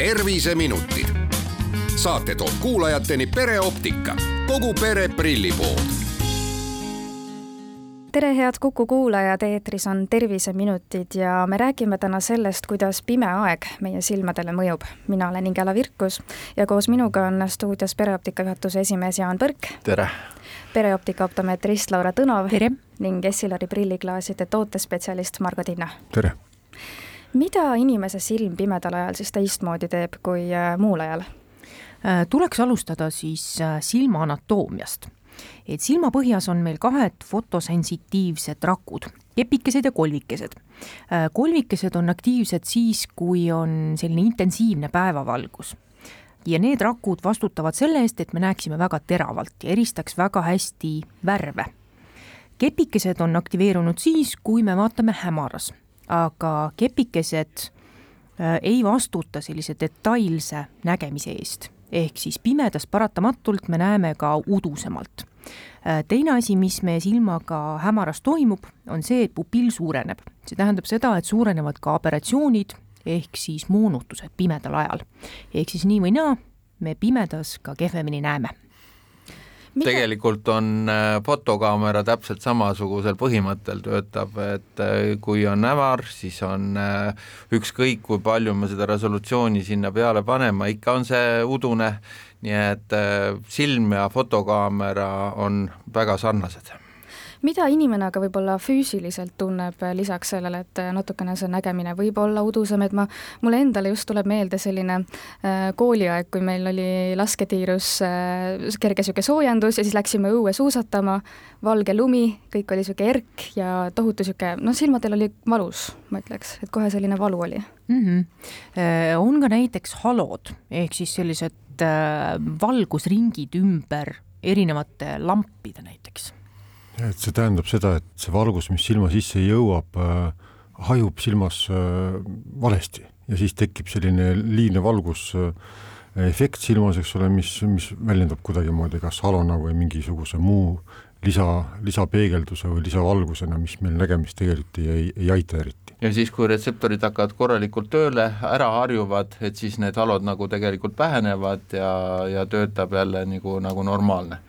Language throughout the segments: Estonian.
terviseminutid. saate toob kuulajateni pereoptika, kogu pere prillipood tere, head Kuku kuulajad, eetris on Terviseminutid ja me räägime täna sellest, kuidas pime aeg meie silmadele mõjub. mina olen Ingela Virkus ja koos minuga on stuudios pereoptika juhatuse esimees Jaan Põrk. tere! pereoptika optometrist Laura Tõnov. tere! ning Essilori prilliklaaside tootespetsialist Margo Tinna. tere! Mida inimese silm pimedal ajal siis teistmoodi teeb kui äh, muul ajal? Äh, tuleks alustada siis äh, silma anatoomiast. et silmapõhjas on meil kahed fotosensitiivsed rakud, kepikesed ja kolvikesed. kolvikesed on aktiivsed siis, kui on selline intensiivne päevavalgus ja need rakud vastutavad selle eest, et me näeksime väga teravalt ja eristaks väga hästi värve. kepikesed on aktiveerunud siis, kui me vaatame hämaras aga kepikesed äh, ei vastuta sellise detailse nägemise eest, ehk siis pimedas paratamatult me näeme ka udusemalt. Äh, teine asi, mis meie silmaga hämaras toimub, on see, et pupill suureneb. see tähendab seda, et suurenevad ka aberratsioonid ehk siis moonutused pimedal ajal. ehk siis nii või naa, me pimedas ka kehvemini näeme Mida? tegelikult on äh, fotokaamera täpselt samasugusel põhimõttel töötab, et äh, kui on hämar, siis on äh, ükskõik, kui palju me seda resolutsiooni sinna peale paneme, ikka on see udune, nii et silm ja fotokaamera on väga sarnased mida inimene aga võib-olla füüsiliselt tunneb eh, lisaks sellele, et eh, natukene see nägemine võib olla udusem, et ma, mulle endale just tuleb meelde selline äh, kooliaeg, kui meil oli lasketiirus äh, kerge niisugune soojendus ja siis läksime õue suusatama, valge lumi, kõik oli niisugune erk ja tohutu niisugune, noh, silmadel oli valus, ma ütleks, et kohe selline valu oli mm. -hmm. On ka näiteks halod, ehk siis sellised valgusringid ümber erinevate lampide näiteks et see tähendab seda, et see valgus, mis silma sisse jõuab äh,, hajub silmas äh, valesti ja siis tekib selline liigne valgus äh, efekt silmas, eks ole, mis, mis väljendab kuidagimoodi kas halona või mingisuguse muu lisa, lisapeegelduse või lisavalgusena, mis meil nägemist tegelikult ei, ei aita eriti. ja siis, kui retseptorid hakkavad korralikult tööle, ära harjuvad, et siis need halod nagu tegelikult vähenevad ja, ja töötab jälle nagu, nagu normaalne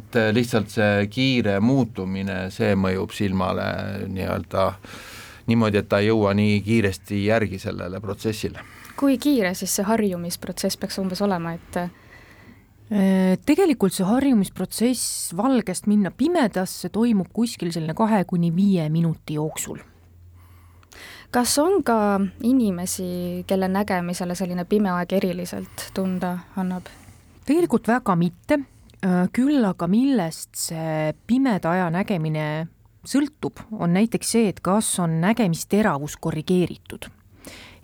et äh, lihtsalt see kiire muutumine, see mõjub silmale nii-öelda niimoodi, et ta ei jõua nii kiiresti järgi sellele protsessile. kui kiire siis see harjumisprotsess peaks umbes olema, et äh, tegelikult see harjumisprotsess valgest minna pimedasse toimub kuskil selline kahe kuni viie minuti jooksul. kas on ka inimesi, kelle nägemisele selline pime aeg eriliselt tunda annab? tegelikult väga mitte Äh, küll aga millest see pimeda aja nägemine sõltub, on näiteks see, et kas on nägemisteravus korrigeeritud.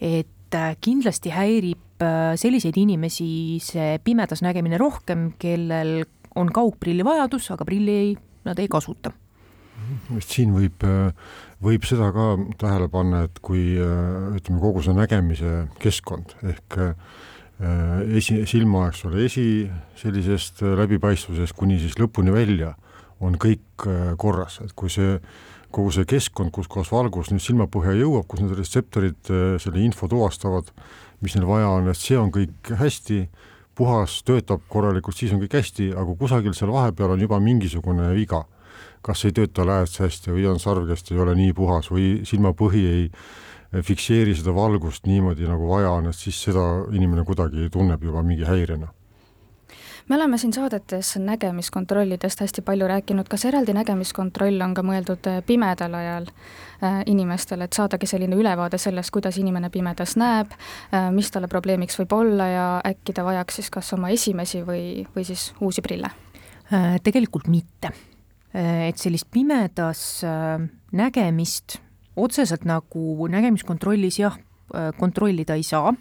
et äh, kindlasti häirib äh, selliseid inimesi see pimedas nägemine rohkem, kellel on kaugprilli vajadus, aga prilli ei, nad ei kasuta. siin võib, võib seda ka tähele panna, et kui ütleme, kogu see nägemise keskkond ehk Äh, esi, silma, eks ole, esi sellisest äh, läbipaistvusest kuni siis lõpuni välja on kõik äh, korras, et kui see kogu see keskkond, kus kohas valgus nüüd silmapõhja jõuab, kus need retseptorid selle info tuvastavad, mis neil vaja on, et see on kõik hästi, puhas, töötab korralikult, siis on kõik hästi, aga kusagil seal vahepeal on juba mingisugune viga. kas ei tööta lääs hästi või on sarvkest ei ole nii puhas või silmapõhi ei fikseeri seda valgust niimoodi, nagu vaja on, et siis seda inimene kuidagi tunneb juba mingi häirena me oleme siin saadetes nägemiskontrollidest hästi palju rääkinud, kas eraldi nägemiskontroll on ka mõeldud äh, pimedal ajal äh, inimestele, et saadagi selline ülevaade sellest, kuidas inimene pimedas näeb äh,, mis talle probleemiks võib olla ja äkki ta vajaks siis kas oma esimesi või, või siis uusi prille äh,? Tegelikult mitte. Äh, et sellist pimedas äh, nägemist otseselt nagu nägemiskontrollis jah, äh, kontrollida ei saa,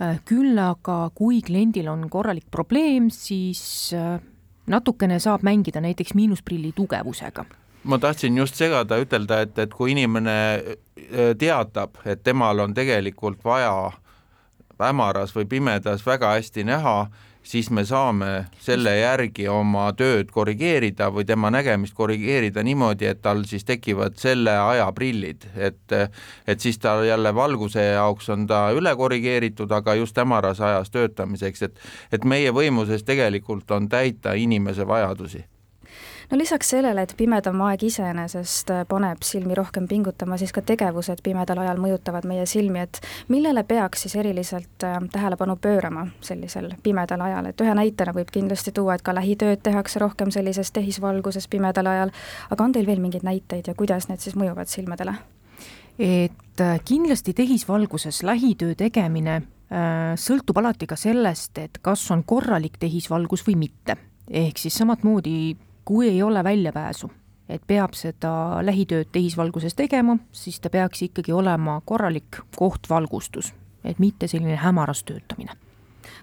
äh, küll aga kui kliendil on korralik probleem, siis äh, natukene saab mängida näiteks miinusprilli tugevusega. Ma tahtsin just segada, ütelda, et, et kui inimene teatab, et temal on tegelikult vaja hämaras või pimedas väga hästi näha, siis me saame selle järgi oma tööd korrigeerida või tema nägemist korrigeerida niimoodi, et tal siis tekivad selle aja prillid, et et siis ta jälle valguse jaoks on ta üle korrigeeritud, aga just hämaras ajas töötamiseks, et et meie võimuses tegelikult on täita inimese vajadusi no lisaks sellele, et pimedam aeg iseenesest äh, paneb silmi rohkem pingutama, siis ka tegevused pimedal ajal mõjutavad meie silmi, et millele peaks siis eriliselt äh, tähelepanu pöörama sellisel pimedal ajal, et ühe näitena võib kindlasti tuua, et ka lähitööd tehakse rohkem sellises tehisvalguses pimedal ajal, aga on teil veel mingeid näiteid ja kuidas need siis mõjuvad silmadele? et äh, kindlasti tehisvalguses lähitöö tegemine sõltub alati ka sellest, et kas on korralik tehisvalgus või mitte. ehk siis samamoodi kui ei ole väljapääsu, et peab seda lähitööd tehisvalguses tegema, siis ta peaks ikkagi olema korralik kohtvalgustus, et mitte selline hämaras töötamine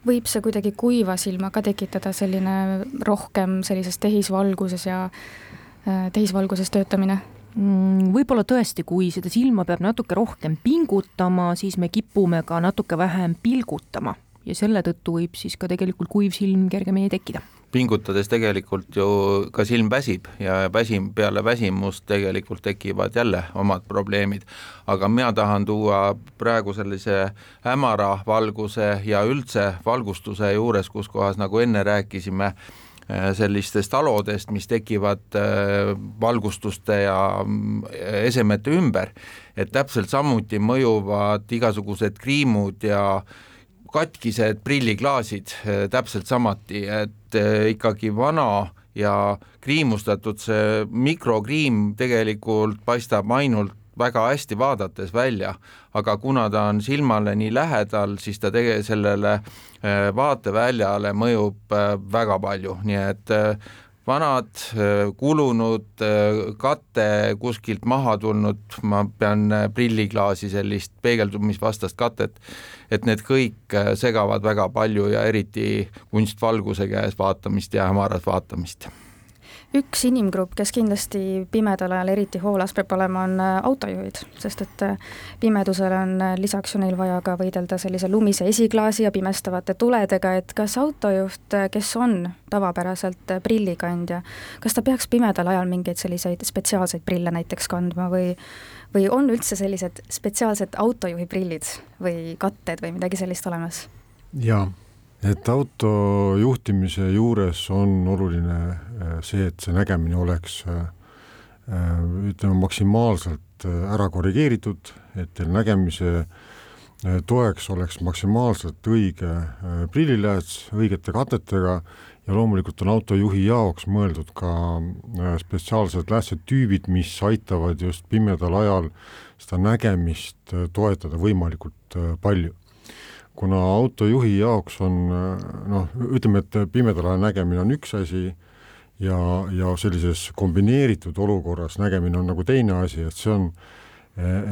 võib see kuidagi kuiva silma ka tekitada, selline rohkem sellises tehisvalguses ja äh, tehisvalguses töötamine? Mm, võib-olla tõesti, kui seda silma peab natuke rohkem pingutama, siis me kipume ka natuke vähem pilgutama ja selle tõttu võib siis ka tegelikult kuiv silm kergemini tekkida pingutades tegelikult ju ka silm väsib ja väsim, peale väsimust tegelikult tekivad jälle omad probleemid. aga mina tahan tuua praegu sellise hämara valguse ja üldse valgustuse juures, kus kohas, nagu enne rääkisime, äh, sellistest alodest, mis tekivad äh, valgustuste ja mm, esemete ümber, et täpselt samuti mõjuvad igasugused kriimud ja katkised prilliklaasid äh, täpselt samuti, et Eh, ikkagi vana ja kriimustatud see mikrokriim tegelikult paistab ainult väga hästi vaadates välja, aga kuna ta on silmale nii lähedal, siis ta tege-, sellele eh, vaateväljale mõjub väga palju, nii et vanad, kulunud, kate kuskilt maha tulnud, ma pean prilliklaasi sellist peegeldumisvastast katet, et need kõik segavad väga palju ja eriti kunstvalguse käes vaatamist ja hämaras vaatamist üks inimgrupp, kes kindlasti pimedal ajal eriti hoolas peab olema, on äh, autojuhid, sest et äh, pimedusel on äh, lisaks ju neil vaja ka võidelda sellise lumise esiklaasi ja pimestavate tuledega, et kas autojuht, kes on tavapäraselt prillikandja, kas ta peaks pimedal ajal mingeid selliseid spetsiaalseid prille näiteks kandma või või on üldse sellised spetsiaalsed autojuhi prillid või katted või midagi sellist olemas? jaa et auto juhtimise juures on oluline äh, see, et see nägemine oleks äh, äh, ütleme maksimaalselt ära korrigeeritud, et teil nägemise toeks oleks maksimaalselt õige prillilääts õigete katetega ja loomulikult on autojuhi jaoks mõeldud ka spetsiaalsed läätsed tüübid, mis aitavad just pimedal ajal seda nägemist toetada võimalikult palju kuna autojuhi jaoks on noh, ütleme, et pimedal ajal nägemine on üks asi ja, ja sellises kombineeritud olukorras nägemine on nagu teine asi, et see on,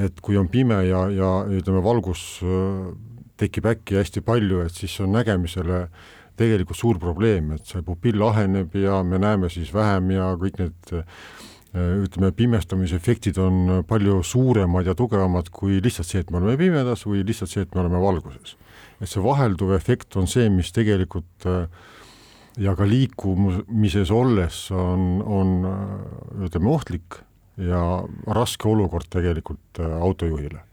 et kui on pime ja, ja ütleme, valgus tekib äkki hästi palju, et siis on nägemisele tegelikult suur probleem, et see pupill aheneb ja me näeme siis vähem ja kõik need ütleme, pimestamisefektid on palju suuremad ja tugevamad kui lihtsalt see, et me oleme pimedas või lihtsalt see, et me oleme valguses et see vahelduv efekt on see, mis tegelikult äh, ja ka liikumises olles on, on äh, ütleme, ohtlik ja raske olukord tegelikult äh, autojuhile.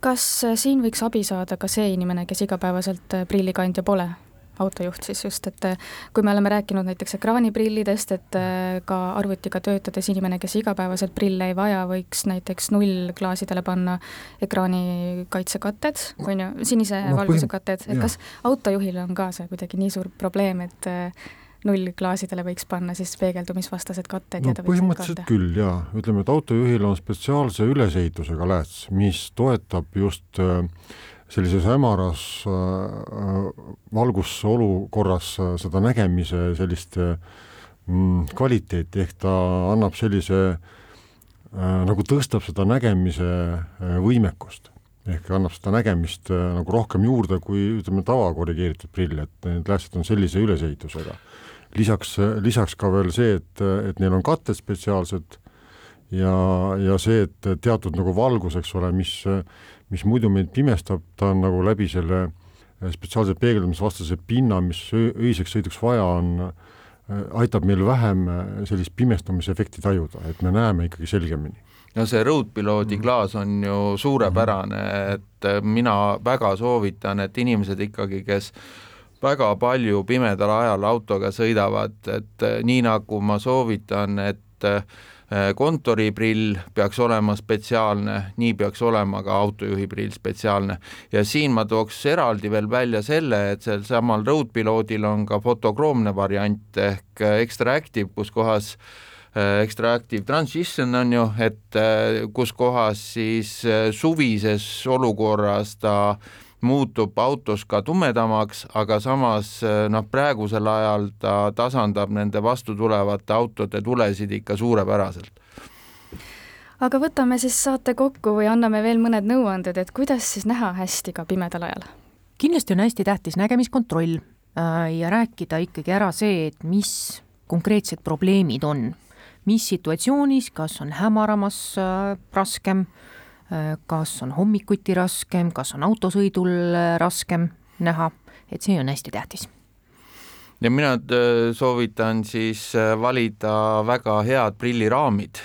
kas siin võiks abi saada ka see inimene, kes igapäevaselt prillikandja pole? Autojuht siis just, et äh, kui me oleme rääkinud näiteks ekraaniprillidest, et äh, ka arvutiga töötades inimene, kes igapäevaselt prille ei vaja, võiks näiteks nullklaasidele panna ekraani kaitsekatted, on ju, sinise no, valguse katted, et jah. kas autojuhil on ka see kuidagi nii suur probleem, et äh, nullklaasidele võiks panna siis peegeldumisvastased katted no, põhimõtteliselt küll jaa, ütleme, et autojuhil on spetsiaalse ülesehitusega lääts, mis toetab just äh, sellises hämaras äh, valgusolukorras äh, seda nägemise sellist mm, kvaliteeti, ehk ta annab sellise äh, nagu tõstab seda nägemise võimekust ehk annab seda nägemist nagu rohkem juurde kui ütleme, tavakorrigeeritud prill, et need lääsed on sellise ülesehitusega. lisaks, lisaks ka veel see, et, et neil on katted spetsiaalsed ja, ja see, et teatud nagu valgus, eks ole, mis mis muidu meid pimestab, ta on nagu läbi selle spetsiaalse peegeldamisvastase pinna, mis öiseks sõiduks vaja on, aitab meil vähem sellist pimestumise efekti tajuda, et me näeme ikkagi selgemini no see Roadpiloodi mhm. klaas on ju suurepärane, et mina väga soovitan, et inimesed ikkagi, kes väga palju pimedal ajal autoga sõidavad, et nii nagu ma soovitan, et Äh, kontoriprill peaks olema spetsiaalne, nii peaks olema ka autojuhi prill spetsiaalne. ja siin ma tooks eraldi veel välja selle, et sel samal Roadpiloodil on ka fotokroomne variant ehk Extra Active, kus kohas äh, Extractive Transition on ju, et äh, kus kohas siis suvises olukorras ta muutub autos ka tumedamaks, aga samas noh, praegusel ajal ta tasandab nende vastu tulevate autode tulesid ikka suurepäraselt. aga võtame siis saate kokku või anname veel mõned nõuanded, et kuidas siis näha hästi ka pimedal ajal? kindlasti on hästi tähtis nägemiskontroll äh, ja rääkida ikkagi ära see, et mis konkreetsed probleemid on, mis situatsioonis, kas on hämaramas äh, raskem Äh, kas on hommikuti raskem, kas on autosõidul äh, raskem näha, et see on hästi tähtis. Ja mina äh, soovitan siis valida väga head prilliraamid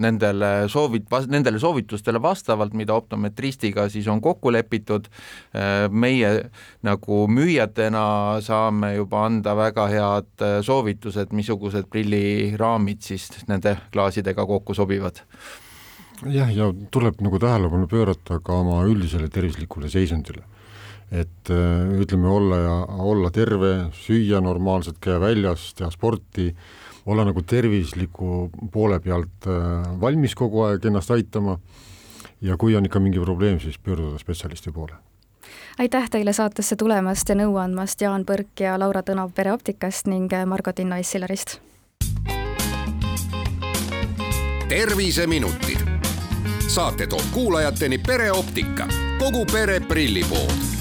nendele soovit-, nendele soovitustele vastavalt, mida optometristiga siis on kokku lepitud. meie nagu müüjatena saame juba anda väga head soovitused, missugused prilliraamid siis nende klaasidega kokku sobivad jah, ja tuleb nagu tähelepanu pöörata ka oma üldisele tervislikule seisundile. et äh, ütleme, olla ja olla terve, süüa normaalselt, käia väljas, teha sporti, olla nagu tervisliku poole pealt äh, valmis kogu aeg ennast aitama ja kui on ikka mingi probleem, siis pöörduda spetsialisti poole aitäh teile saatesse tulemast ja nõu andmast, Jaan Põrk ja Laura Tõnav Pereoptikast ning Margo Tinno Essilarist. terviseminutid saate toob kuulajateni pereoptika, kogu pere prillipood